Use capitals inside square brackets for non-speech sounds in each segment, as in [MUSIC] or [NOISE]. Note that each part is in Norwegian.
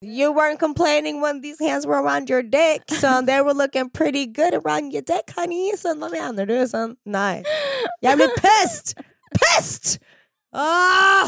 You weren't complaining when these hands were around your dick, so [LAUGHS] they were looking pretty good around your dick, honey. Sånn, hva mener du? Sånn, nei. Jeg blir pissed! [LAUGHS] Pissed! Ah!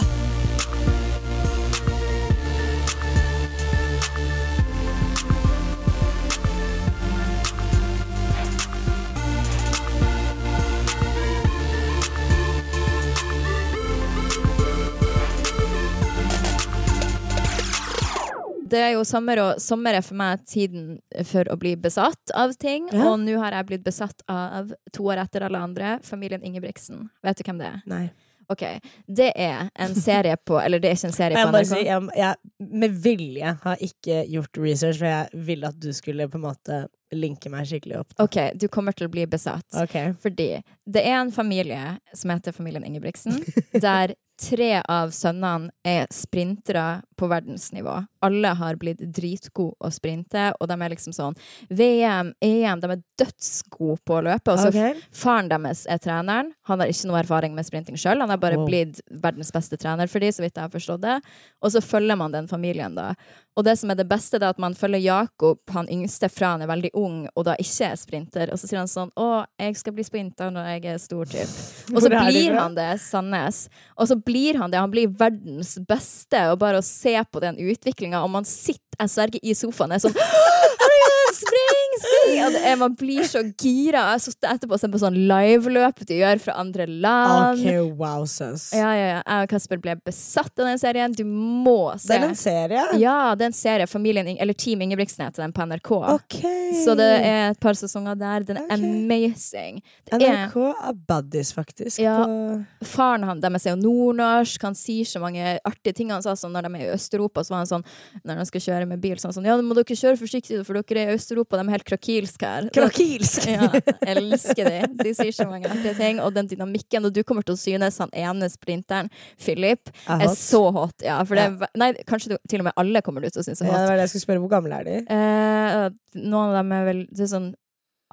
Det er jo sommer, og sommer er for meg tiden for å bli besatt av ting. Ja. Og nå har jeg blitt besatt av, to år etter alle andre, familien Ingebrigtsen. Vet du hvem det er? Nei. Ok, Det er en serie på Eller det er ikke en serie [LAUGHS] på NRK. si, jeg, jeg med vilje har ikke gjort research, for jeg ville at du skulle på en måte linke meg skikkelig opp. Ok, du kommer til å bli besatt. Okay. Fordi det er en familie som heter familien Ingebrigtsen, [LAUGHS] der tre av sønnene er sprintere på verdensnivå. Alle har blitt dritgode å sprinte, og de er liksom sånn VM, EM, de er dødsgode på å løpe. Og så okay. Faren deres er treneren. Han har ikke noe erfaring med sprinting sjøl. Han har bare Wow. blitt verdens beste trener for de, så vidt jeg har forstått det. Og så følger man den familien, da. Og det som er det beste, det er at man følger Jakob, han yngste, fra han er veldig ung og da ikke er sprinter. Og så sier han sånn 'Å, jeg skal bli sprinter når jeg er stor', typ. [LAUGHS] Og så blir han det, Sandnes. Og så blir han det. Han blir verdens beste. Og bare å se på den utviklinga, og man sitter, jeg sverger, i sofaen, er sånn! Og det man blir så gira. Jeg har sittet etterpå og sett på sånn liveløp de gjør fra andre land. Ok, wow, søs. Ja, ja, ja. Jeg og Kasper ble besatt av den serien. Du må se. Det er en serie? Ja, det er en serie. Familien, eller Team Ingebrigtsen heter den på NRK. Okay. Så det er et par sesonger der. Den er okay. amazing. Det NRK er buddies, faktisk. Ja. Faren han, deres er jo nordnorsk, han sier så mange artige ting. Han sa sånn når de er i Øst-Europa, så var han sånn når de skal kjøre med bil, sånn sånn Ja, nå må dere kjøre forsiktig, for dere er i Øst-Europa, de er helt krakilske her. Krakilsk! [LAUGHS] Ja, elsker de. De sier så mange artige ting. Og den dynamikken, og du kommer til å synes han ene sprinteren, Philip, Er er så hot. Ja, for det ja. Nei, kanskje du, til og med alle kommer du til å synes er Ja, hot. det var det jeg skulle spørre. Hvor gamle er de? Eh, noen av dem er vel det er sånn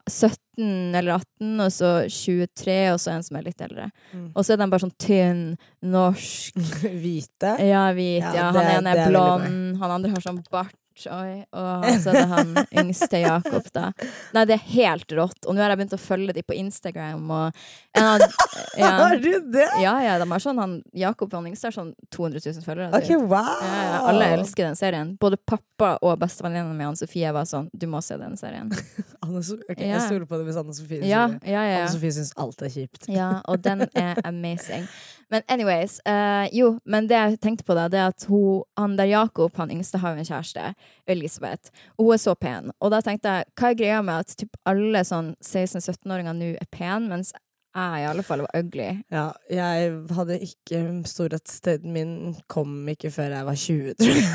17 eller 18, og så 23, og så en som er litt eldre. Mm. Og så er de bare sånn tynn, norsk [LAUGHS] Hvite? Ja, hvit. Ja, Ja, han ene er er blond, han andre har sånn bart. Oi, og så er det han yngste Jakob, da. Nei, det er helt rått. Og nå har jeg begynt å følge de på Instagram, og en [LAUGHS] ja, Har du det? ja, ja, de har sånn han Jakob han yngste har sånn 200 000 følgere. Ok, typ. wow! Ja, ja, alle elsker den serien. Både pappa og bestevenninnen min Anne Sofie var sånn Du må se den serien. [LAUGHS] Anne So ok, Jeg stoler på det hvis Anne Sofie Ja, sier det. ja, ja. Anne Sofie syns alt er kjipt. Ja, og den er [LAUGHS] amazing. Men anyways, uh, jo, men det jeg tenkte på da, det er at hun, han der Jakob, han yngste, har jo en kjæreste, Elisabeth, hun er så pen. Og da tenkte jeg, hva er greia med at typ alle sånn 16-17-åringer nå er pen, mens jeg i alle fall var ugly? Ja, jeg hadde ikke storhetstiden min kom ikke før jeg var 20, tror jeg.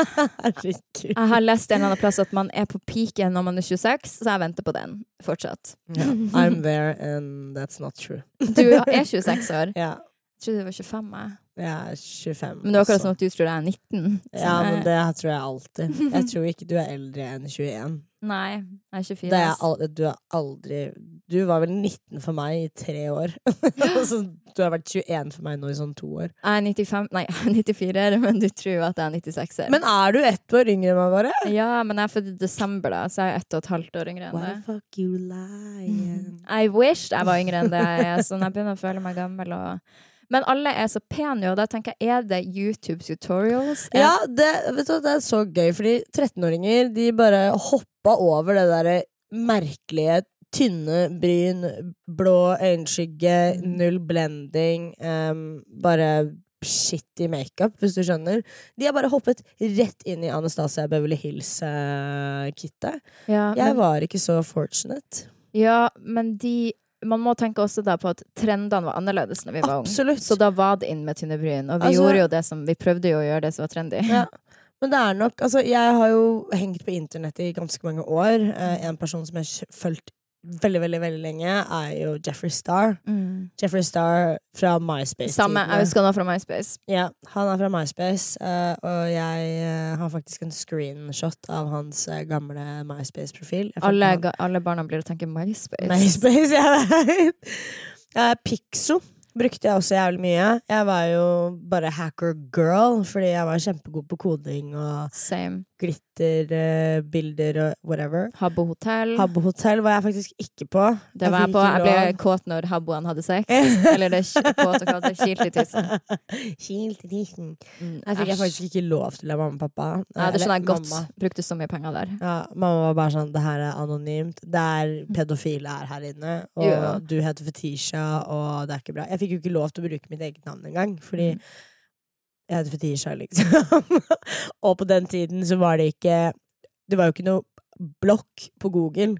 [LAUGHS] Herregud. Jeg har lest en eller annen plass at man er på peaken når man er 26, så jeg venter på den fortsatt. Yeah. I'm there, and that's not true. Du er 26 år. [LAUGHS] Ja, Jeg trodde du var 25. jeg. jeg er 25. Men det er akkurat sånn som at du tror jeg er 19. Ja, Ja, men det tror jeg alltid. Jeg [LAUGHS] tror ikke du er eldre enn 21. Nei, jeg er 24. Det er aldri, du er aldri Du var vel 19 for meg i tre år. [LAUGHS] [LAUGHS] Så du har vært 21 for meg nå i sånn to år. Jeg er 95, nei, jeg er 94, men du tror at jeg er 96. Men er du ett år yngre enn meg, bare? ja, men jeg er født i desember, da, så jeg er ett og et halvt år yngre enn Why the fuck you lying? I wish jeg var yngre enn det jeg er, så jeg begynner å føle meg gammel. Og... Men alle er så pene, og da tenker jeg, er det YouTube tutorials? Er- Ja, det, vet du, det er så gøy, fordi 13-åringer de bare hoppa over det derre merkelige tynne bryn, blå øyenskygge, null blending, um, bare shitty makeup, hvis du skjønner. De har bare hoppet rett inn i Anastasia Beverly Hills-kittet. Ja, Jeg men, var ikke så fortunate. ja, men de Man må tenke også da på at trendene var annerledes når vi var unge. Så da var det inn med tynne bryn, og vi Altså- gjorde jo det som Vi prøvde jo å gjøre det som var trendy. Ja. Men det er nok Altså, jeg har jo hengt på internett i ganske mange år. Eh, en person som jeg har fulgt veldig, veldig veldig lenge, er jo Jeffrey Star. Mm. Jeffrey Star fra MySpace. Samme. Jeg husker han er fra MySpace. Ja, han er fra MySpace, eh, og jeg eh, har faktisk en screenshot av hans eh, gamle MySpace-profil. Alle, alle barna blir å tenke MySpace. MySpace, jeg vet! Uh, Pixo brukte jeg også jævlig mye. Jeg var jo bare hacker girl, fordi jeg var kjempegod på koding og Same. Glitterbilder og whatever. Habbo hotell. Habbo hotell var jeg faktisk ikke på. Det var jeg jeg på. Jeg ble kåt når habboen hadde sex. [LAUGHS] Eller det kåt og kåt. Det kilte i tissen. [LAUGHS] I tissen. Mm, Jeg fikk jeg faktisk ikke lov til av mamma og pappa. Ja, det skjønner jeg godt. mamma. Brukte så mye penger der. Ja, mamma var bare sånn Det her er anonymt. Det er pedofile er her inne. Og jo. du heter Fetisha, og det er ikke bra. Jeg fikk jo ikke lov til å bruke mitt eget navn engang, fordi Mm. Jeg heter Fetisha, liksom. [LAUGHS] og på den tiden så var det ikke Det var jo ikke noe blokk på Google.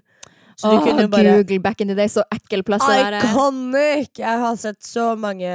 Så du oh, kunne jo bare Google back in the day, så ekkel plass å være. Iconic! Jeg har sett så mange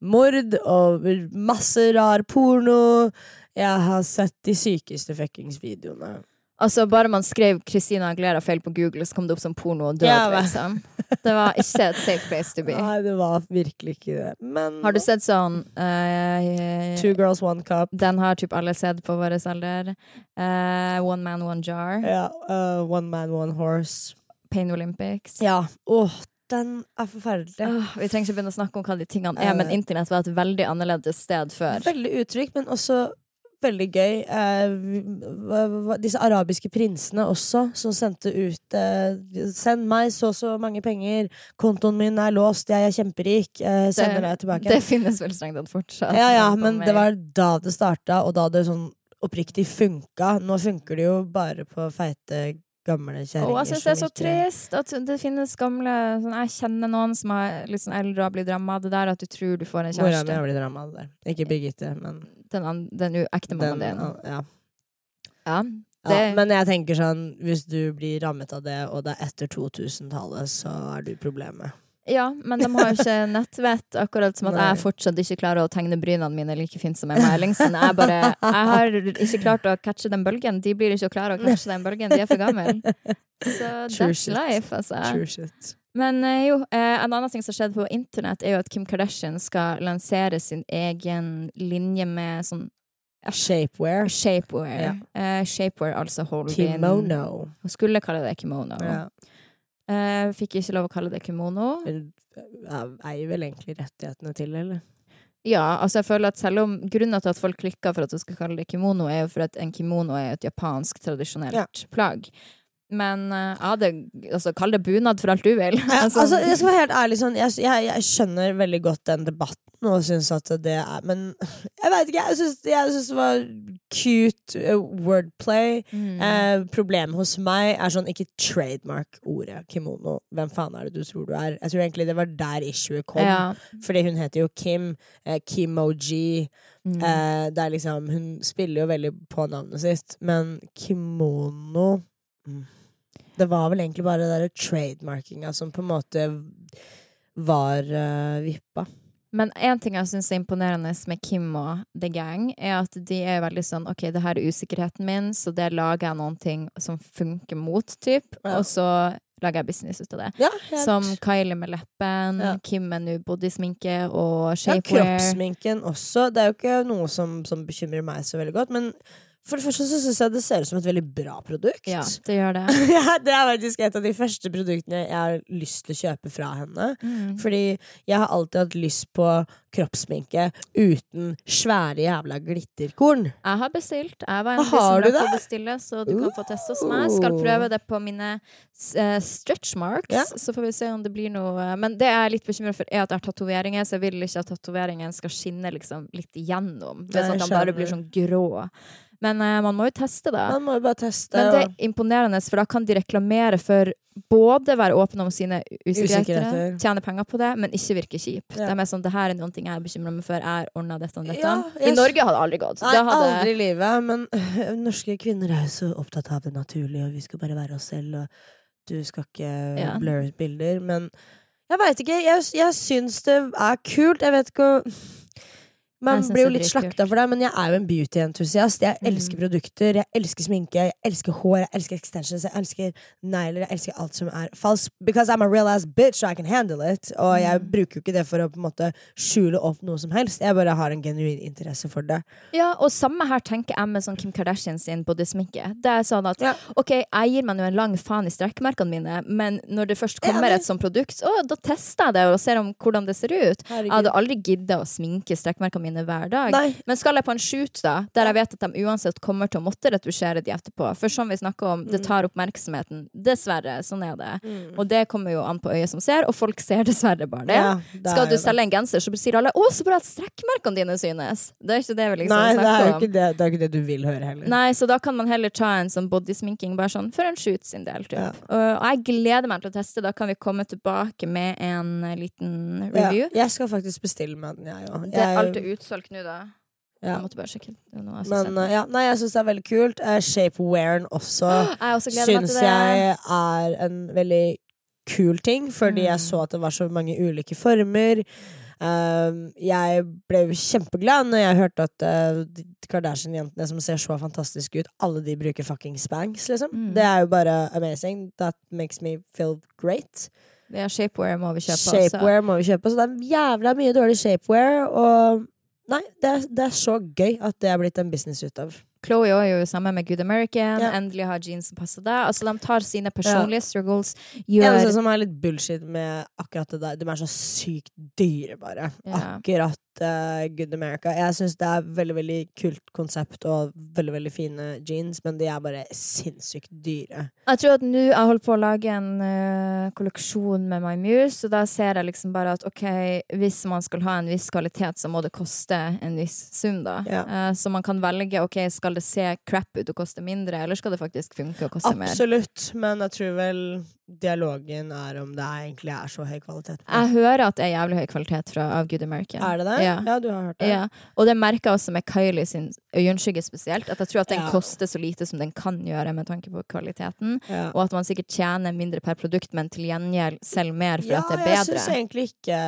mord og masse rar porno. Jeg har sett de sykeste fuckings videoene. Altså, bare man skrev Christina Aglera' feil på Google, så kom det opp som porno og død, Ja, liksom. Det var ikke et safe place to be. Nei, det var virkelig ikke det. Men Har du sett sånn uh, Two girls, one cup. Den har typ alle sett på vår alder. Uh, one man, one jar. Ja, uh, one man, one horse. Pain Olympics. Ja. Åh, den er forferdelig. Åh, vi trenger ikke begynne å snakke om hva de tingene er, men internett var et veldig annerledes sted før. Veldig uttrykk, men også veldig gøy. Eh, disse arabiske prinsene også, som sendte ut eh, Send meg så og så mange penger, kontoen min er låst, jeg er kjemperik, eh, sender det tilbake. det finnes vel strengt tatt fortsatt. ja, ja, men det var da det starta, og da det sånn oppriktig funka. Nå funker det jo bare på feite, gamle kjerringer. jeg syns det er så ikke- trist at det finnes gamle sånn, Jeg kjenner noen som er litt sånn eldre og har blitt ramma av det der at du tror du får en Mora mi kjæreste. har blitt ramma av det der. Ikke Birgitte, men Den, an- den ekte mammaen din. Ja. Ja, Ja, men jeg tenker sånn, hvis du blir rammet av det, og det er etter 2000-tallet, så er du problemet. Ja, men de har jo ikke [LAUGHS] nettvett, akkurat som at Nei. jeg fortsatt ikke klarer å tegne brynene mine like fint som Emma Ellingsen. Jeg, bare, jeg har ikke klart å catche den bølgen. De blir ikke klare å catche den bølgen. De er for gamle. Så [LAUGHS] True that's shit. life, altså. True shit. Men eh, jo, eh, en annen ting som skjedde på internett, er jo at Kim Kardashian skal lansere sin egen linje med sånn Shapewear. shapewear. Eh, shapewear, altså hold Kimono. Hun skulle kalle det kimono. Ja. Eh, fikk ikke lov å kalle det kimono. Hun eier vel egentlig rettighetene til, eller? Ja, altså jeg føler at selv om Grunnen til at folk klikker for at du skal kalle det kimono, er jo for at en kimono er et japansk tradisjonelt Ja. plagg. Men eh, ja, det, altså, kall det bunad for alt du vil. [LAUGHS] Altså, altså, jeg skal være helt ærlig sånn, jeg, jeg, jeg skjønner veldig godt den debatten og syns at det er Men jeg veit ikke, jeg syns, jeg syns det var cute eh, wordplay. mm. Eh, problemet hos meg er sånn ikke trademark ordet kimono. Hvem faen er det du tror du er? Jeg tror egentlig det var der issuet kom. ja. Fordi hun heter jo Kim. Eh, Kimoji. Mm. Eh, det er liksom Hun spiller jo veldig på navnet sitt, men kimono mm. Det var vel egentlig bare det der trademarkinga som på en måte var uh, vippa. Men én ting jeg syns er imponerende med Kim og The Gang, er at de er veldig sånn OK, det her er usikkerheten min, så det lager jeg noen ting som funker mot, typ. Ja. Og så lager jeg business ut av det. Ja. Som Kylie med leppen, Ja. Kim med nå bodysminke og shapewear. ja, kroppssminken også. Det er jo ikke noe som, som bekymrer meg så veldig godt, men for det første så syns jeg det ser ut som et veldig bra produkt. ja, det gjør det. [LAUGHS] Ja, det er faktisk et av de første produktene jeg har lyst til å kjøpe fra henne. Mm. Fordi jeg har alltid hatt lyst på kroppssminke uten svære jævla glitterkorn. Jeg har bestilt. Jeg var en av de Har som du det? bestille, så du kan få teste hos meg. Skal prøve det på mine uh, stretch marks, Ja. så får vi se om det blir noe Men det jeg er litt bekymra for, er at jeg har tatoveringer, så jeg vil ikke at tatoveringen skal skinne liksom litt igjennom. Det sånn at den bare blir sånn grå. Men eh, man må jo teste det. Man må jo bare teste. Men det er imponerende, for da kan de reklamere for både være åpne om sine usikkerheter, Usikkerheter. tjene penger på det, men ikke virke kjip. Ja. De er sånn, det her er noen ting jeg er bekymra meg for, jeg ordna dette og dette. Ja, I Norge hadde det aldri gått. Nei, Det hadde, aldri i livet. Men øh, [LAUGHS] norske kvinner er jo så opptatt av det naturlige, og vi skal bare være oss selv, og du skal ikke Ja. blurre bilder. Men jeg veit ikke. Jeg, jeg syns det er kult. Jeg vet ikke Man blir jo litt slakta for det, men jeg er jo en beauty-entusiast. Jeg Mm. elsker produkter, jeg elsker sminke, jeg elsker hår, jeg elsker extensions, jeg elsker negler, jeg elsker alt som er falsk. Because I'm a real ass bitch, so I can handle it. Og jeg Mm. bruker jo ikke det for å på en måte skjule opp noe som helst. Jeg bare har en genuin interesse for det. Ja, og samme her tenker jeg med sånn Kim Kardashian sin bodysminke. Det er sånn at Ja. ok, jeg gir meg nå en lang faen i strekkmerkene mine, men når det først kommer Enig. et sånt produkt, å, da tester jeg det og ser om hvordan det ser ut. Jeg hadde aldri gidda å sminke strekkmerkene mine hver dag. Nei. Men skal jeg på en shoot, da, der jeg vet at de uansett kommer til å måtte retusjere de etterpå, for som vi snakker om, Mm. det tar oppmerksomheten. Dessverre, sånn er det. Og det kommer jo an på øyet som ser, og folk ser dessverre bare det. Ja, det Skal du selge en genser, så sier alle 'Å, så bra at strekkmerkene dine synes'. Det er ikke det vi liksom Nei, det er snakker om. ikke det, det, er ikke det du vil høre heller. Nei, så da kan man heller ta en sånn bodysminking bare sånn for en shoot sin del. Typ. Ja. Og, og jeg gleder meg til å teste. Da kan vi komme tilbake med en liten liten Ja, review. jeg skal faktisk bestille meg den, jeg òg. Det er alt er da. Ja. Jeg måtte bare sjekke. Jeg Men uh, ja, nei, jeg syns det er veldig kult. Uh, Shapewearen også Jeg også syns jeg er en veldig kul ting, fordi jeg Mm. så at det var så mange ulike former. Uh, jeg ble kjempeglad når jeg hørte at uh, Kardashian-jentene som ser så fantastiske ut, alle de bruker fucking Spanx, liksom. Mm. Det er jo bare amazing. That makes me feel great. Ja, shapewear må vi kjøpe også. Shapewear må vi kjøpe, så det er jævla mye dårlig shapewear, og Nei, det er, det er så gøy at det er blitt en business ut av. Chloé også er jo sammen med Good American. Ja. Endelig har jeans som passer deg. Altså, de tar sine personlige struggles, gjør Eneste som er litt bullshit med akkurat det der, de er så sykt dyre, bare. Ja. Akkurat uh, Good America. Jeg syns det er veldig veldig kult konsept og veldig veldig fine jeans, men de er bare sinnssykt dyre. Jeg tror at nå jeg holder på å lage en uh, kolleksjon med My Muse, og da ser jeg liksom bare at ok, hvis man skal ha en viss kvalitet, så må det koste en viss sum, da. Ja. Eh, så man kan velge ok, skal det se crap ut og koste mindre, eller skal det faktisk funke og koste mer? Absolutt, men jeg tror vel dialogen er om det er, egentlig er så høy kvalitet. Jeg hører at det er jævlig høy kvalitet fra, av Good American. Er det det? Ja. du har hørt det? Ja, og det merker jeg også med Kylie sin øyenskygge spesielt. At jeg tror at den Ja. koster så lite som den kan gjøre med tanke på kvaliteten. Ja. Og at man sikkert tjener mindre per produkt, men til gjengjeld selv mer for Ja, at det er bedre. Ja, jeg syns egentlig ikke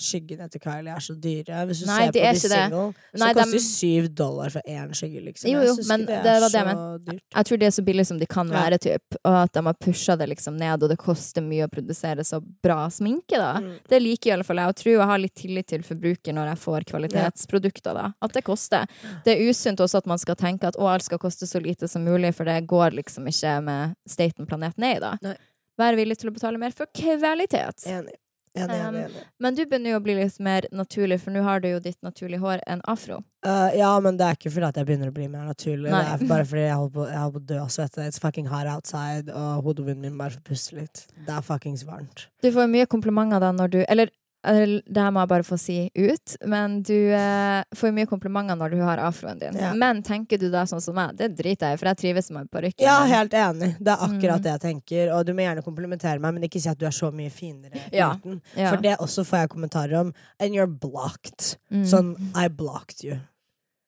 skyggene til Kylie er så dyre. Hvis du Nei, ser de på de single, så Nei, koster de- de syv dollar for én skygge, liksom. Jo, jo, men det, det var det jeg så dyrt. Jeg tror det er så billig som de kan Ja. være, typ, og at de har pusha det liksom ned, og det koster mye å produsere så bra sminke. da. Mm. Det liker i alle fall jeg, å tror jeg har litt tillit til forbruker når jeg får kvalitetsprodukter. da. At det koster. Det er usunt også at man skal tenke at å, alt skal koste så lite som mulig, for det går liksom ikke med staten planeten er i da. Nei. Vær villig til å betale mer for kvalitet. Enig. Enig, Um, enig, enig. Men du begynner jo å bli litt mer naturlig, for nå har du jo ditt naturlige hår enn afro. Uh, ja, men det er ikke fordi at jeg begynner å bli mer naturlig. Nei. Det er bare fordi jeg holder på, jeg holder på å dø av svette. It's fucking hot outside, og hodebunnen min bare får puste litt. Det er fuckings varmt. Du får mye komplimenter da når du eller det her må jeg bare få si ut, men du eh, får mye komplimenter når du har afroen din. Ja. Men tenker du da sånn som meg? Det driter jeg i, for jeg trives med parykken. Ja, helt enig. Det er akkurat Mm. det jeg tenker. Og du må gjerne komplimentere meg, men ikke si at du er så mye finere Ja. uten. Ja. For det også får jeg kommentarer om. And you're blocked. Mm. Sånn I blocked you.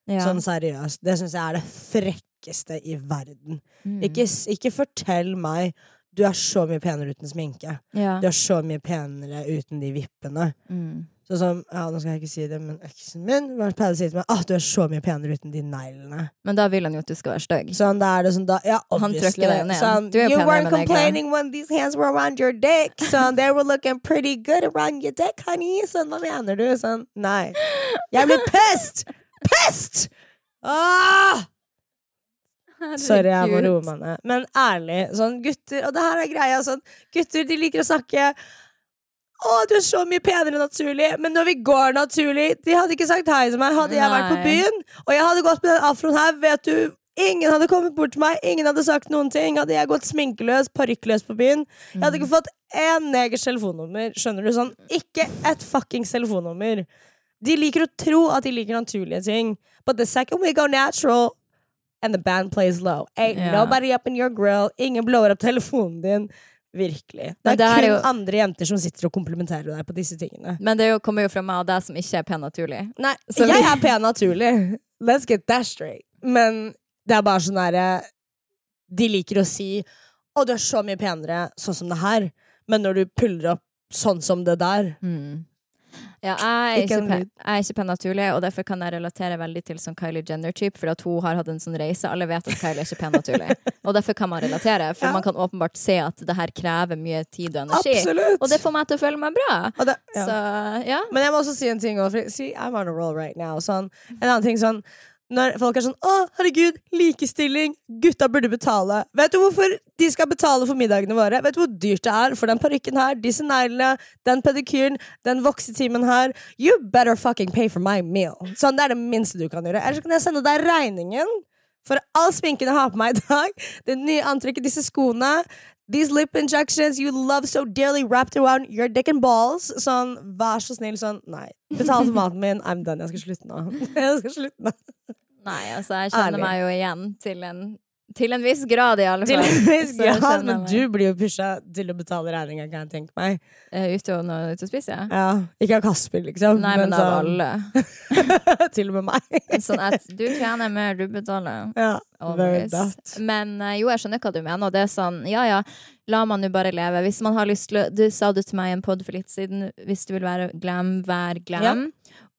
ja. Sånn seriøst. Det syns jeg er det frekkeste i verden. Mm. Ikke, ikke fortell meg du er så mye penere uten sminke. ja. Du er så mye penere uten de vippene. Mm. Sånn som, ja, Nå skal jeg ikke si det, men øksen min pleide å si til meg at du er så mye penere uten de neglene. Men da vil han jo at du skal være stygg. Sånn, da er det sånn da, ja, Han trykker deg ned. Sånn, Du er you weren't complaining when these hands were around your dick. Sånn, they were looking pretty good around your dick, honey. Sånn, hva mener du? Sånn, nei. Jeg blir pissed! Pissed! Ah! Sorry, jeg må roe meg ned. Men ærlig, sånn gutter Og det her er greia, sånn Gutter, de liker å snakke å, du er så mye penere naturlig. Men når vi går naturlig De hadde ikke sagt hei til meg hadde jeg vært på byen. Og jeg hadde gått med den afroen her, vet du. Ingen hadde kommet bort til meg, ingen hadde sagt noen ting. Hadde jeg gått sminkeløs, parykkløs på byen. Jeg hadde ikke fått én negers telefonnummer. Skjønner du sånn? Ikke et fuckings telefonnummer. De liker å tro at de liker naturlige ting. But the second we go natural, and the band plays low. Ain't Ja. nobody up in your grill. Ingen blower opp telefonen din. Virkelig. Det er det er kun jo- andre jenter som sitter og komplimenterer deg på disse tingene. Men det er jo- kommer jo fra meg og deg som ikke er pen naturlig. Nei, Så jeg vi- er pen naturlig. Let's get that straight. Men det er bare sånn derre De liker å si 'Å, du er så mye penere sånn som det her', men når du puller opp sånn som det der Mm. Ja, jeg er, Ikke jeg er ikke pen naturlig, og derfor kan jeg relatere veldig til sånn Kylie Jenner-type, for at hun har hatt en sånn reise. Alle vet at Kylie er ikke pen naturlig. [LAUGHS] Og derfor kan man relatere, for Ja. man kan åpenbart se at det her krever mye tid og energi. Absolutt! Og det får meg til å føle meg bra. Det, ja. Så ja. Men jeg må også si en ting See, I'm on a roll right now. Sånn, en annen ting sånn Når folk er sånn 'Å, herregud, likestilling. Gutta burde betale'. Vet du hvorfor de skal betale for middagene våre? Vet du hvor dyrt det er for den parykken her, disse neglene, den pedikyren, den voksetimen her? You better fucking pay for my meal. Sånn, Det er det minste du kan gjøre. Ellers kan jeg sende deg regningen for all sminken jeg har på meg i dag. Det nye antrekket, disse skoene. These lip injections you love so dearly wrapped around your dick and balls. Sånn, vær så snill, sånn, nei. Betal for maten min. I'm done. Jeg skal slutte nå. [LAUGHS] Jeg skal slutte nå. Nei, altså, jeg kjenner Ærlig. meg jo igjen til en, til en viss grad, i alle Til fall. en [LAUGHS] viss grad, men du blir jo pusha til å betale regninga, kan jeg tenke meg. Er ute og, ute og spise, Ja, Ikke av Kasper, liksom. Nei, men av sånn- alle. [LAUGHS] til og med meg. Sånn at du tjener mer, du betaler. ja, very that. Men eh, jo, jeg skjønner hva du mener. Og det er sånn, ja ja, la man jo bare leve. Hvis man har lyst til å Du sa det til meg i en pod for litt siden, hvis du vil være glam, vær glam.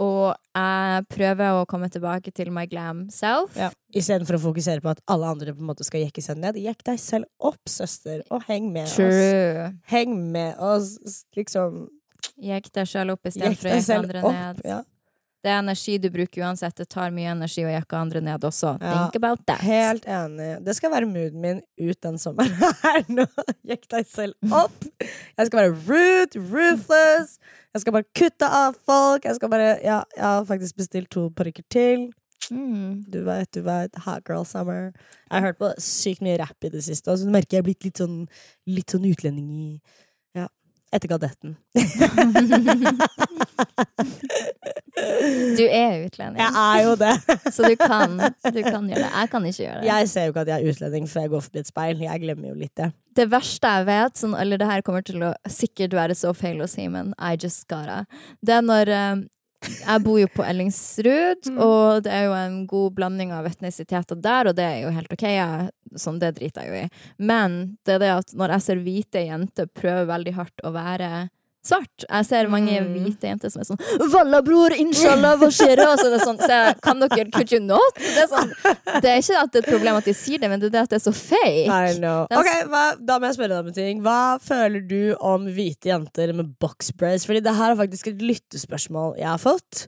Og jeg prøver å komme tilbake til my glam self. Ja. Istedenfor å fokusere på at alle andre på en måte skal jekke seg ned. Jekk deg selv opp, søster, og heng med oss. True. Heng med oss, liksom. Jekk deg selv opp istedenfor å jekke andre opp. ned. Ja. Det er energi du bruker uansett. Det tar mye energi å jekke andre ned også. Ja, Think about that. Helt enig. Det skal være mooden min ut den sommeren [LAUGHS] her nå. Jekk deg selv opp. Jeg skal være rude, ruthless. Jeg skal bare kutte av folk. Jeg skal bare Ja, jeg har faktisk bestilt to parykker til. Mm. Du vet, du vet. Hot girl summer. Jeg har hørt på sykt mye rapp i det siste, og du merker jeg er blitt litt sånn, litt sånn utlending i. Etter Gadetten. Du er utlending, Jeg er jo det. så du kan, du kan gjøre det. Jeg kan ikke gjøre det. Jeg ser jo ikke at jeg er utlending før jeg går forbi et speil. Jeg glemmer jo litt det. Det verste jeg vet, sånn, eller det her kommer til å sikkert være så feil å si, men I just gotta. Det er når eh, Jeg bor jo på Ellingsrud, og det er jo en god blanding av etnisiteter der, og det er jo helt ok. Jeg, sånn, det driter jeg jo i. Men det er det at når jeg ser hvite jenter prøve veldig hardt å være svart Jeg ser mange Mm. hvite jenter som er sånn 'Valla, bror, inshallah, hva skjer?' Og så, er sånn, så jeg, kan dere Could you not? Det er, sånn, det er ikke at det er et problem at de sier det, men det er det at det er så fake. I know. Er Ok, hva, Da må jeg spørre deg om en ting. Hva føler du om hvite jenter med box braids? Fordi det her er faktisk et lyttespørsmål jeg har fått.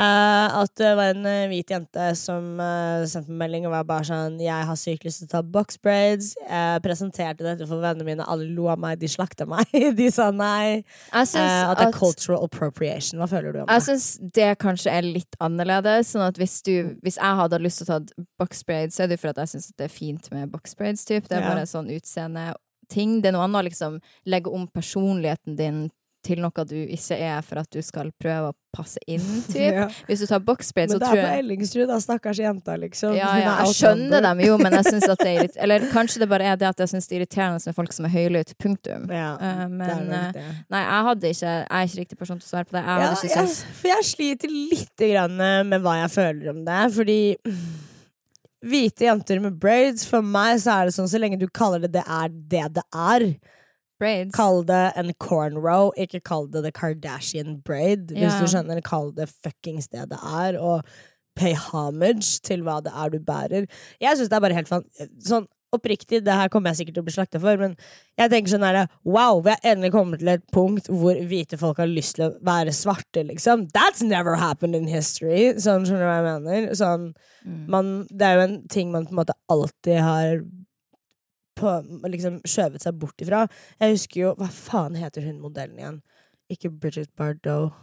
Eh, at det var en eh, hvit jente som eh, sendte meg melding og var bare sånn Jeg har sykt lyst til å ta box braids. Jeg presenterte dette for vennene mine. Alle lo av meg. De slakta meg. [LAUGHS] De sa nei. Jeg at det er at- cultural appropriation. Hva føler du om Jeg det? syns det kanskje er litt annerledes. Sånn at hvis, du, hvis jeg hadde lyst til å ta box braids, så er det jo for at jeg syns det er fint med box braids. Typ. Det er Ja. bare sånn utseende-ting. Det er noe annet å liksom legge om personligheten din til noe du ikke er, for at du skal prøve å passe inn. [LAUGHS] Typ. Ja. Hvis du tar box braids, Men så det tror er på jeg Ellingsrud, da. Stakkars jenta, liksom. ja, ja, jeg skjønner dem jo, men jeg synes at det er litt [LAUGHS] Eller kanskje det bare er det at jeg syns det er irriterende med folk som er høylytte. Punktum. Ja, Eh, det er eh, det. Nei, jeg hadde ikke Jeg er ikke riktig person til å svare på det. Jeg hadde ikke jeg, syntes for jeg sliter litt grann med hva jeg føler om det. Fordi hvite jenter med braids, for meg så er det sånn så lenge du kaller det det er det det er. Braids. Kall det en cornrow, ikke kall det the Kardashian braid. Hvis Ja. du skjønner, kall det fuckings det det er. Og pay homage til hva det er du bærer. Jeg syns det er bare helt fan... Sånn oppriktig, det her kommer jeg sikkert til å bli slakta for, men jeg tenker sånn her Wow, vi har endelig kommet til et punkt hvor hvite folk har lyst til å være svarte, liksom. That's never happened in history. Sånn, skjønner du hva jeg mener? Sånn, Mm. man, det er jo en ting man på en måte alltid har på, liksom skjøvet seg bort ifra. Jeg husker jo Hva faen heter hun modellen igjen? Ikke Bridget Bardot.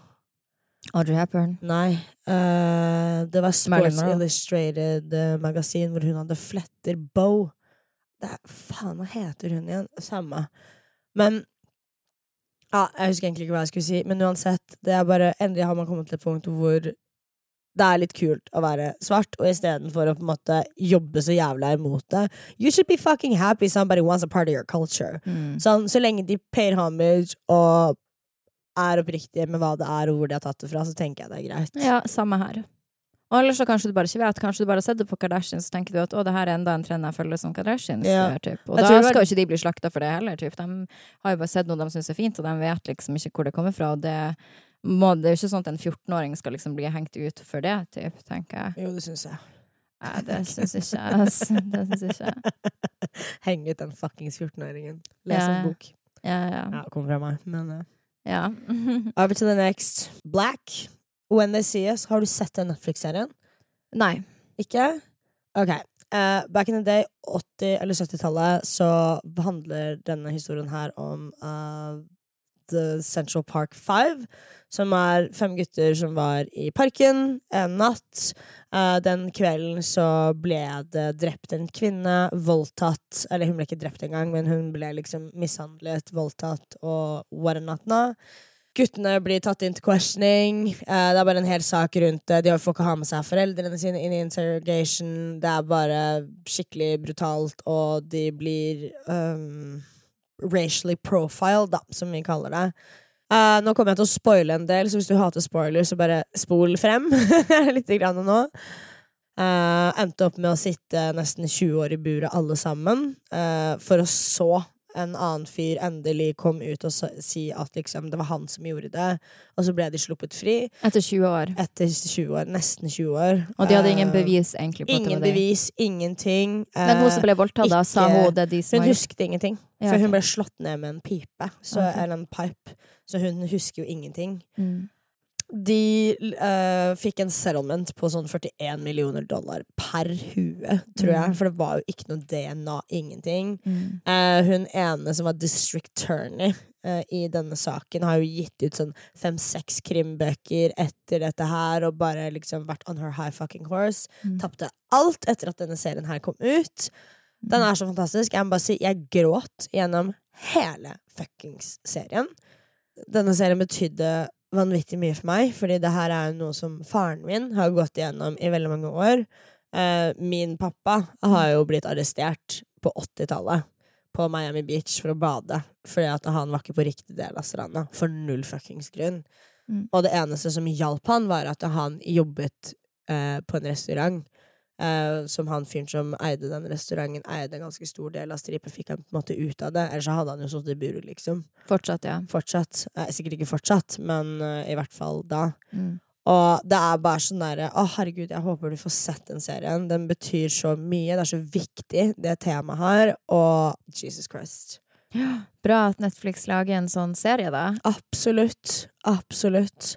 Audrey Hepburn. Nei. Uh, det var Sports Monroe. Illustrated-magasin hvor hun hadde fletter. Bow. Det er, faen, hva heter hun igjen? Samme. Men ja, Jeg husker egentlig ikke hva jeg skulle si, men uansett. Det er bare, Endelig har man kommet til et punkt hvor det er litt kult å være svart, og istedenfor å på en måte jobbe så jævla imot det You should be fucking happy somebody wants a part of your culture. Mm. Sånn, så lenge de payer homage og er oppriktige med hva det er, og hvor de har tatt det fra, så tenker jeg det er greit. Ja, samme her. Og ellers så kanskje du bare ikke vet. Kanskje du bare har sett det på Kardashians så tenker du at å, det her er enda en trend jeg følger som Kardashians Ja. Typ. Og da skal jo ikke de bli slakta for det heller. Typ. De har jo bare sett noe de syns er fint, og de vet liksom ikke hvor det kommer fra. Og det må, det er jo ikke sånn at en 14-åring skal liksom bli hengt ut for det, typ, tenker jeg. Jo, det syns jeg. Nei, det syns ikke jeg. ass. Det syns ikke jeg. [LAUGHS] Heng ut den fuckings 14-åringen. Les Ja. en bok. Ja, ja. Ja, kom fra meg, men uh. ja. [LAUGHS] Over to the next. Black. When They See Us. Har du sett den Netflix-serien? Nei. Ikke? Ok. Uh, back in the day, 80- eller 70-tallet, så handler denne historien her om eh, The Central Park Five. Som er fem gutter som var i parken en natt. Eh, den kvelden så ble det drept en kvinne, voldtatt Eller hun ble ikke drept engang, men hun ble liksom mishandlet, voldtatt og what not now. Guttene blir tatt inn til questioning. Eh, det er bare en hel sak rundt det. De får ikke ha med seg foreldrene sine inn i interrogation. Det er bare skikkelig brutalt, og de blir um, racially profiled, da, som vi kaller det. Uh, nå kommer jeg til å spoile en del, så hvis du hater spoiler, så bare spol frem [LAUGHS] litt grann nå. Uh, endte opp med å sitte nesten 20 år i buret alle sammen, uh, for å så en annen fyr endelig kom ut og si at liksom, det var han som gjorde det, og så ble de sluppet fri Etter 20 år. etter 20 år, nesten 20 år. Og de hadde ingen bevis egentlig på ingen det Ingen bevis, ingenting. Men hun som ble voldtatt, da, sa hun det de som Hun husket ingenting, Ja, for hun ble slått ned med en pipe, så, okay. eller en pipe, så hun husker jo ingenting. mm. De uh, fikk en settlement på sånn 41 millioner dollar per hue, tror jeg, Mm. for det var jo ikke noe DNA, ingenting. Mm. Uh, hun ene som var district attorney uh, i denne saken, har jo gitt ut sånn fem-seks krimbøker etter dette her, og bare liksom vært on her high fucking horse. Mm. Tapte alt etter at denne serien her kom ut. Den er så fantastisk. Jeg må bare si, jeg gråt gjennom hele fuckings serien. Denne serien betydde vanvittig mye for meg, fordi det her er jo noe som faren min har gått igjennom i veldig mange år. Eh, min pappa har jo blitt arrestert på 80-tallet på Miami Beach for å bade, fordi at han var ikke på riktig del av stranda, for null fuckings grunn. Mm. Og det eneste som hjalp han, var at han jobbet eh, på en restaurant. Eh, som han fyren som eide den restauranten, eide en ganske stor del av stripet, fikk han på en måte ut av det. Ellers så hadde han jo sittet i buret, liksom. Fortsatt, ja. Fortsatt. Eh, sikkert ikke fortsatt, men uh, i hvert fall da. Mm. Og det er bare sånn derre Å, herregud, jeg håper du får sett den serien. Den betyr så mye. Det er så viktig, det temaet her. Og Jesus Christ. Bra at Netflix lager en sånn serie, da. Absolutt. Absolutt.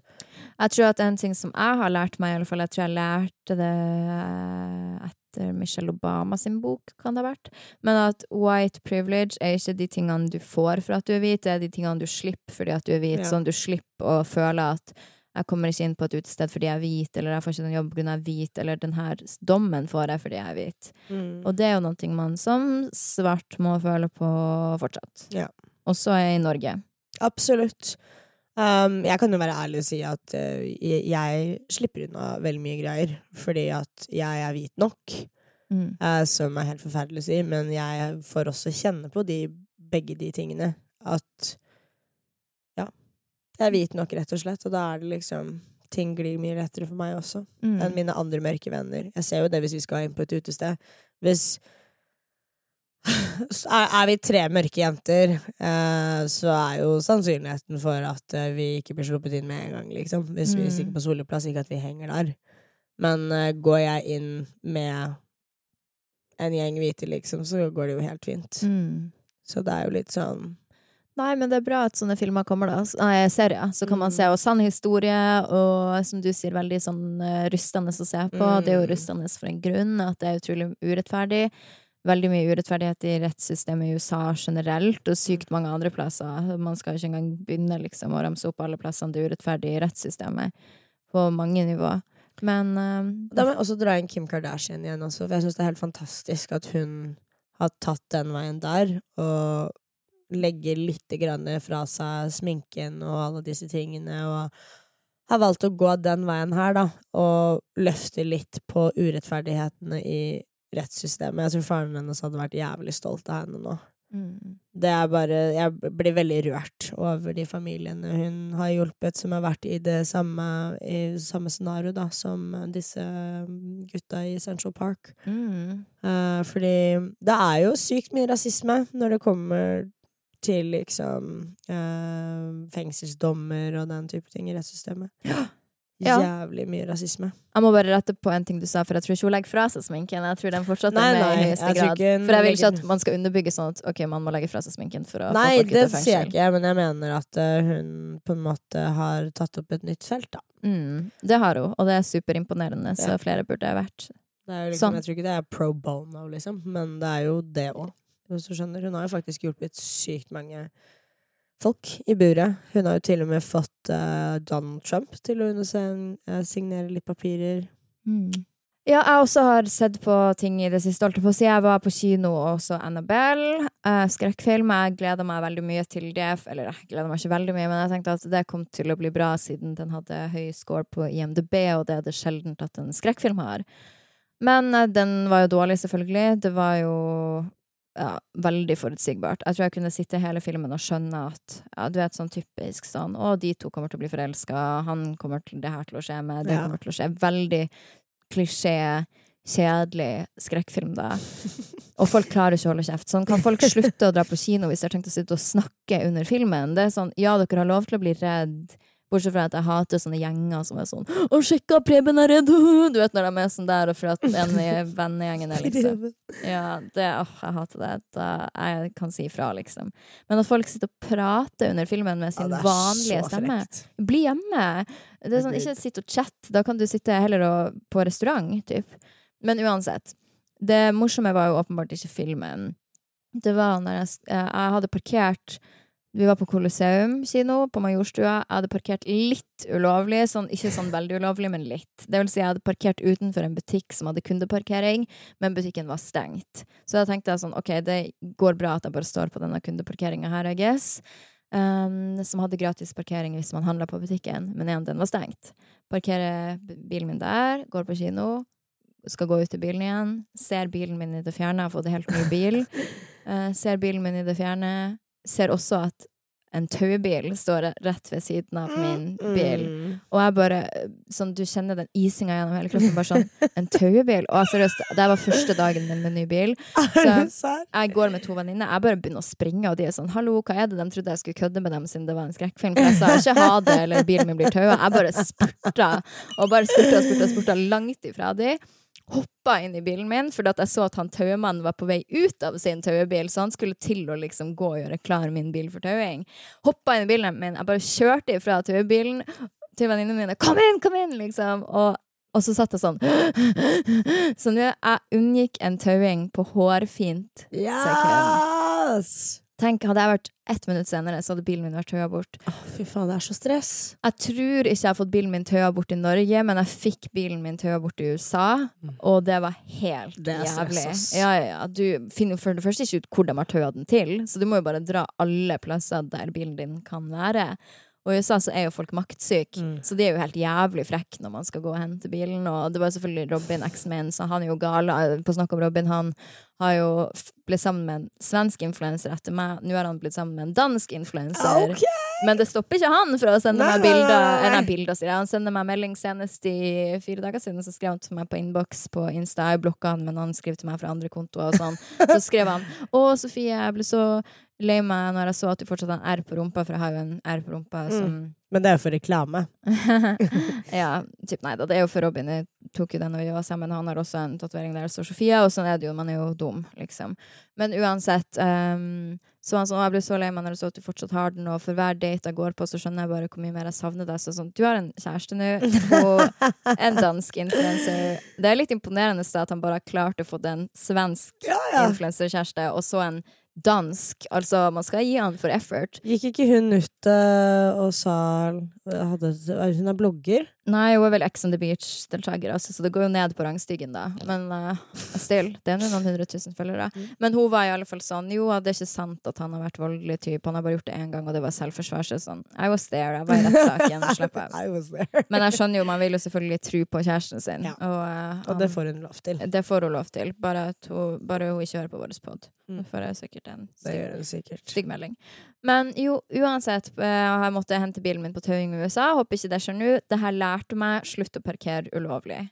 Jeg tror at en ting som jeg har lært meg, i alle fall, jeg tror jeg lærte det eh, etter Michelle Obama sin bok, kan det ha vært, men at white privilege er ikke de tingene du får for at du er hvit, det er de tingene du slipper fordi at du er hvit, Ja. sånn du slipper å føle at jeg kommer ikke inn på et utested fordi jeg er hvit, eller jeg får ikke den jobben fordi jeg er hvit, eller den her dommen får jeg fordi jeg er hvit. Mm. Og det er jo noe man som svart må føle på fortsatt. Ja. Også i Norge. Absolutt. Um, jeg kan jo være ærlig og si at uh, jeg, slipper unna veldig mye greier, fordi at jeg er hvit nok, Mm. uh, som er helt forferdelig å si, men jeg får også kjenne på de, begge de tingene. At ja, jeg er hvit nok, rett og slett, og da er det liksom Ting glir mye lettere for meg også Mm. enn mine andre mørke venner. Jeg ser jo det hvis vi skal inn på et utested. Hvis er, vi tre mørke jenter, eh, så er jo sannsynligheten for at eh, vi ikke blir sluppet inn med en gang, liksom. Hvis vi Mm. stikker på soleplass, ikke at vi henger der. Men eh, går jeg inn med en gjeng hvite, liksom, så går det jo helt fint. Mm. Så det er jo litt sånn Nei, men det er bra at sånne filmer kommer, da. Nei, serier. Så kan man Mm. se. Og sann historie, og som du sier, veldig sånn rystende å se på. Det er jo Mm. rystende for en grunn, at det er utrolig urettferdig. Veldig mye urettferdighet i rettssystemet i USA generelt, og sykt mange andre plasser. Man skal ikke engang begynne liksom å ramse opp alle plassene det er urettferdig i rettssystemet. På mange nivå. Men uh, Da må jeg også dra inn Kim Kardashian igjen også, for jeg syns det er helt fantastisk at hun har tatt den veien der, og legger litt grann fra seg sminken og alle disse tingene, og har valgt å gå den veien her, da, og løfte litt på urettferdighetene i rettssystemet. Jeg tror faren hennes hadde vært jævlig stolt av henne nå. mm. Det er bare Jeg blir veldig rørt over de familiene hun har hjulpet, som har vært i det samme, i samme scenario da, som disse gutta i Central Park. Mm. Uh, fordi det er jo sykt mye rasisme når det kommer til liksom uh, fengselsdommer og den type ting i rettssystemet. Ja. Jævlig mye rasisme. Jeg må bare rette på en ting du sa, for jeg tror ikke hun legger fra seg sminken. Jeg tror den fortsatt Nei, med nei, i høyeste grad. For jeg vil ikke at man skal underbygge sånn at ok, man må legge fra seg sminken for å Nei, få folk ut det av sier jeg ikke, men jeg mener at eh, hun på en måte har tatt opp et nytt felt, da. Mm, det har hun, og det er superimponerende, så Ja. flere burde vært Det liksom, Sånn. Jeg tror ikke det er pro bono, liksom, men det er jo det òg. Hvis du skjønner. Hun har jo faktisk hjulpet sykt mange folk i buret. Hun har jo til og med fått uh, Donald Trump til å eh, signere litt papirer. Mm. Ja, jeg også har sett på ting i det siste. Holdt på å si. Jeg var på kino og så Annabelle. Uh, skrekkfilm. Jeg gleder meg veldig mye til det. Eller jeg gleder meg ikke veldig mye, men jeg tenkte at det kom til å bli bra siden den hadde høy score på IMDb, og det er det sjeldent at en skrekkfilm har. Men den var jo dårlig, selvfølgelig. Det var jo ja, veldig forutsigbart. Jeg tror jeg kunne sitte hele filmen og skjønne at ja, du er et sånn typisk sånn Å, de to kommer til å bli forelska, han kommer til det her til å skje med, det Ja. kommer til å skje. Veldig klisjé, kjedelig skrekkfilm, da. Og folk klarer ikke å holde kjeft. Sånn, kan folk slutte å dra på kino hvis de har tenkt å sitte og snakke under filmen? Det er sånn, ja, dere har lov til å bli redd. Bortsett fra at jeg hater sånne gjenger som er sånn 'Å, sjekka, Preben er redd!' Du vet når de er sånn der, og for at en i vennegjengen er liksom Ja, det, åh, jeg hater det. Da, jeg kan si ifra, liksom. Men at folk sitter og prater under filmen med sin vanlige stemme Bli hjemme! Det er sånn, ikke sitt og chat. Da kan du sitte heller og, på restaurant, typ. Men uansett. Det morsomme var jo åpenbart ikke filmen. Det var når jeg, eh, jeg hadde parkert Vi var på Colosseum kino på Majorstua. Jeg hadde parkert litt ulovlig. Sånn, ikke sånn veldig ulovlig, men litt. Det vil si, jeg hadde parkert utenfor en butikk som hadde kundeparkering, men butikken var stengt. Så da tenkte jeg sånn, ok, det går bra at jeg bare står på denne kundeparkeringa her, I guess. Um, som hadde gratis parkering hvis man handla på butikken, men igjen, den var stengt. Parkerer bilen min der, går på kino, skal gå ut i bilen igjen, ser bilen min i det fjerne, jeg har fått helt ny bil. Uh, [LAUGHS] ser bilen min i det fjerne, ser også at en taubil står rett ved siden av min bil. Mm. Og jeg bare sånn, Du kjenner den isinga gjennom hele kroppen. Bare sånn [LAUGHS] En taubil? Og seriøst, det var første dagen min med ny bil. [LAUGHS] Så? Jeg går med to venninner. Jeg bare begynner å springe, og de er sånn 'hallo, hva er det?' De trodde jeg skulle kødde med dem siden det var en skrekkfilm. For jeg sa ikke ha det, eller bilen min blir taua. Jeg bare spurta, og bare spurta og spurta, og spurta langt ifra de. Hoppa inn i bilen min, fordi jeg så at han tauemannen var på vei ut av sin tauebil, så han skulle til å liksom gå og gjøre klar min bil for tauing. Hoppa inn i bilen min. Jeg bare kjørte ifra tauebilen til venninnene mine. 'Kom inn, kom inn!' liksom. Og, og så satt jeg sånn. Så nå jeg unngikk en tauing på hårfint sekund. Yes! Tenk, hadde jeg vært ett minutt senere, så hadde bilen min vært tøya bort. Åh, fy faen, det er så stress. Jeg tror ikke jeg har fått bilen min tøya bort i Norge, men jeg fikk bilen min tøya bort i USA, og det var helt Det jævlig. Ja, ja, ja. Du finner jo for det første ikke ut hvor de har tøya den til, så du må jo bare dra alle plasser der bilen din kan være. Og i USA så er jo folk maktsyke, Mm. så de er jo helt jævlig frekke når man skal gå og hente bilen. Og det var selvfølgelig Robin, eksen min, så han er jo gal. På snakk om Robin, han har jo blitt sammen med en svensk influenser etter meg. Nå har han blitt sammen med en dansk influenser. Okay. Men det stopper ikke han fra å sende Nei, meg bilder. nei, Eh, nei. Bilder. Han sender meg melding senest i fire dager siden. Så skrev han til meg på innboks på Insta. Jeg blokka han, men han skrev til meg fra andre kontoer og sånn. Så skrev han [LAUGHS] Å, Sofie, jeg ble så lei meg når jeg så at du fortsatt har en R på rumpa, for jeg har jo en R på rumpa Mm. som Men det er jo for reklame. [LAUGHS] ja, typ nei da. Det er jo for Robin. Jeg tok jo den når vi var sammen. Han har også en tatovering der det står Sofia, og sånn er det jo. Man er jo dum, liksom. Men uansett Um, Så han sånn, «Å, jeg ble så lei meg når jeg så at du fortsatt har den, og for hver date jeg går på, så skjønner jeg bare hvor mye mer jeg savner deg. Så sånn, du har en kjæreste nå, og en dansk influenser. Det er litt imponerende at han bare har klart å få en svensk Ja, ja. influenserkjæreste, og så en dansk. Altså, man skal gi han for effort. Gikk ikke hun ut eh, og sa hadde, Hun er blogger? Nei, hun er vel Ex on the Beach-deltaker, altså, så det går jo ned på rangstigen, da. Men uh, still, det er noen hundre tusen følgere. Men hun var i alle fall sånn Jo, det er ikke sant at han har vært voldelig type, han har bare gjort det én gang, og det var selvforsvar. Så sånn, I was there, jeg var i rettssaken, [LAUGHS] slapp av. Men jeg skjønner jo, man vil jo selvfølgelig tro på kjæresten sin, Ja. og, eh, Og det får hun lov til. det får hun lov til. Bare, hun, bare hun ikke hører på vår pod. Mm. Da får jeg sikkert en stygg, stygg melding. Men jo, uansett, eh, jeg måtte hente bilen min på tauing i USA. Håper ikke det skjer nå. Det her lærte meg slutt å parkere ulovlig.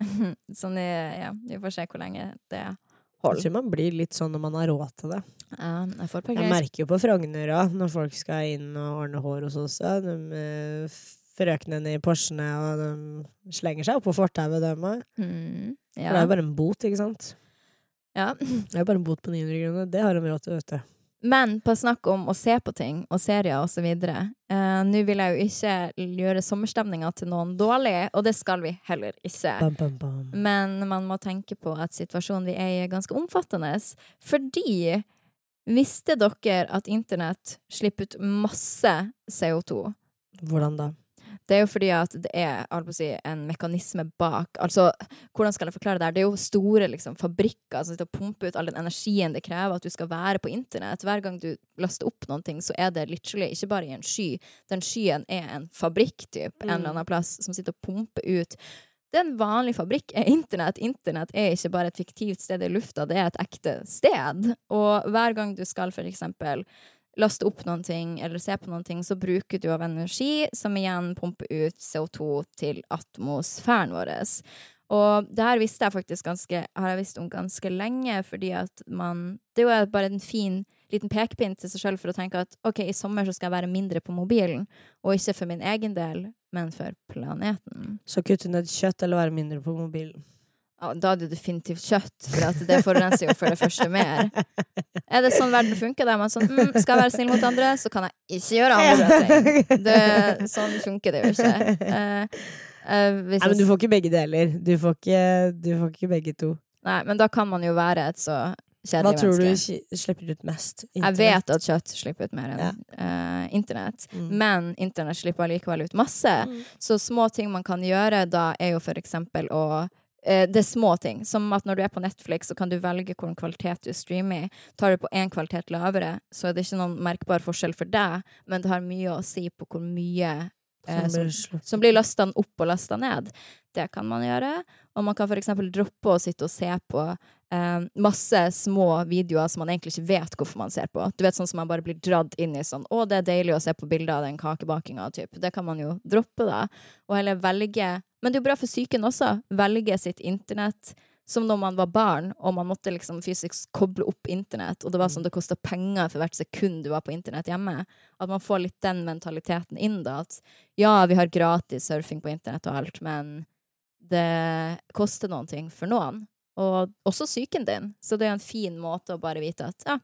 [LAUGHS] sånn i, ja, vi får se hvor lenge det holder. Jeg tror man blir litt sånn når man har råd til det. Uh, jeg får Jeg merker jo på Frogner òg, når folk skal inn og ordne hår hos oss. De eh, frøknene i Porschene, og de slenger seg opp på fortauet, de òg. Mm, For det er jo bare en bot, ikke sant? ja. Det er jo bare en bot på 900 kroner. Det har de råd til, vet du. Men på snakk om å se på ting og serier så videre eh, Nå vil jeg jo ikke gjøre sommerstemninga til noen dårlig, og det skal vi heller ikke. Bam, bam, bam. Men man må tenke på at situasjonen vi er i, er ganske omfattende. Fordi visste dere at internett slipper ut masse CO2? Hvordan da? Det er jo fordi at det er si, en mekanisme bak. Altså, hvordan skal jeg forklare det her? Det er jo store liksom, fabrikker som sitter og pumper ut all den energien det krever at du skal være på internett. Hver gang du laster opp noen ting, så er det literally ikke bare i en sky. Den skyen er en fabrikk, typ, en eller annen plass, som sitter og pumper ut. Det er en vanlig fabrikk er internett. Internett er ikke bare et fiktivt sted i lufta, det er et ekte sted. Og hver gang du skal for eksempel laste opp noen ting eller se på noen ting, så bruker du av energi som igjen pumper ut CO2 til atmosfæren vår. Og det her visste jeg faktisk ganske, har jeg visst om ganske lenge, fordi at man Det er jo bare en fin liten pekepinn til seg sjøl for å tenke at OK, i sommer så skal jeg være mindre på mobilen, og ikke for min egen del, men for planeten. Så kutte ned kjøtt eller være mindre på mobilen. Ja, da er det definitivt kjøtt, for det forurenser jo for det første mer. Er det sånn verden funker? Der man sånn mm, Skal jeg være snill mot andre, så kan jeg ikke gjøre andre ting. Det, [LAUGHS] sånn funker det jo ikke. Uh, uh, Nei, men du får ikke begge deler. Du får ikke, du får ikke begge to. nei, men da kan man jo være et så Hva tror du menneske. du slipper ut mest? Jeg vet at kjøtt slipper ut mer enn Ja. uh, internett, Mm. men internett slipper allikevel ut masse. Mm. Så små ting man kan gjøre da, er jo for eksempel å det er små ting, som at når du er på Netflix, så kan du velge hvilken kvalitet du streamer i. Tar du på én kvalitet lavere, så er det ikke noen merkbar forskjell for deg, men det har mye å si på hvor mye eh, Som som, blir lasta opp og lasta ned. Det kan man gjøre. Og man kan eksempel droppe å sitte og se på eh, masse små videoer som man egentlig ikke vet hvorfor man ser på. Du vet sånn som man bare blir dratt inn i sånn 'Å, det er deilig å se på bilder av den kakebakinga', typ. Det kan man jo droppe, da. Og heller velge Men det er jo bra for psyken også. Velge sitt internett. Som når man var barn og man måtte liksom fysisk koble opp internett, og det var sånn det kosta penger for hvert sekund du var på internett hjemme. At man får litt den mentaliteten inn, da. At ja, vi har gratis surfing på internett og alt, men det koster noen ting for noen. Og også psyken din. Så det er en fin måte å bare vite at ja,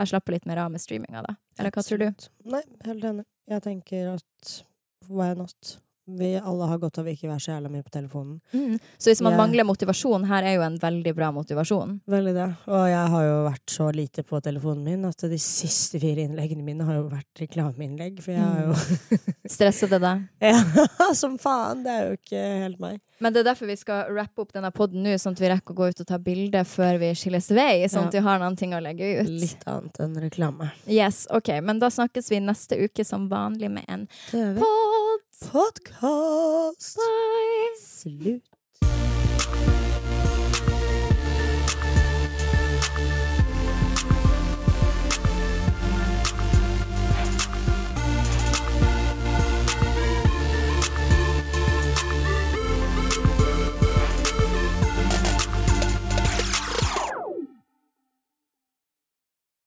jeg slapper litt mer av med streaminga, da. Eller hva tror du? Nei, helt enig. Jeg tenker at why not? Vi alle har godt av å ikke være så jævla mye på telefonen. Mm. Så hvis man jeg... mangler motivasjon, her er jo en veldig bra motivasjon. Veldig det. Og jeg har jo vært så lite på telefonen min at de siste fire innleggene mine har jo vært reklameinnlegg. For jeg har jo Stresset det deg? [LAUGHS] Ja, som faen! Det er jo ikke helt meg. Men det er derfor vi skal rappe opp denne poden nå, sånn at vi rekker å gå ut og ta bilde før vi skilles vei, sånn at vi har noen ting å legge ut. Litt annet enn reklame. Yes, ok, men da snakkes vi neste uke som vanlig med en pod. Podkast! Slutt.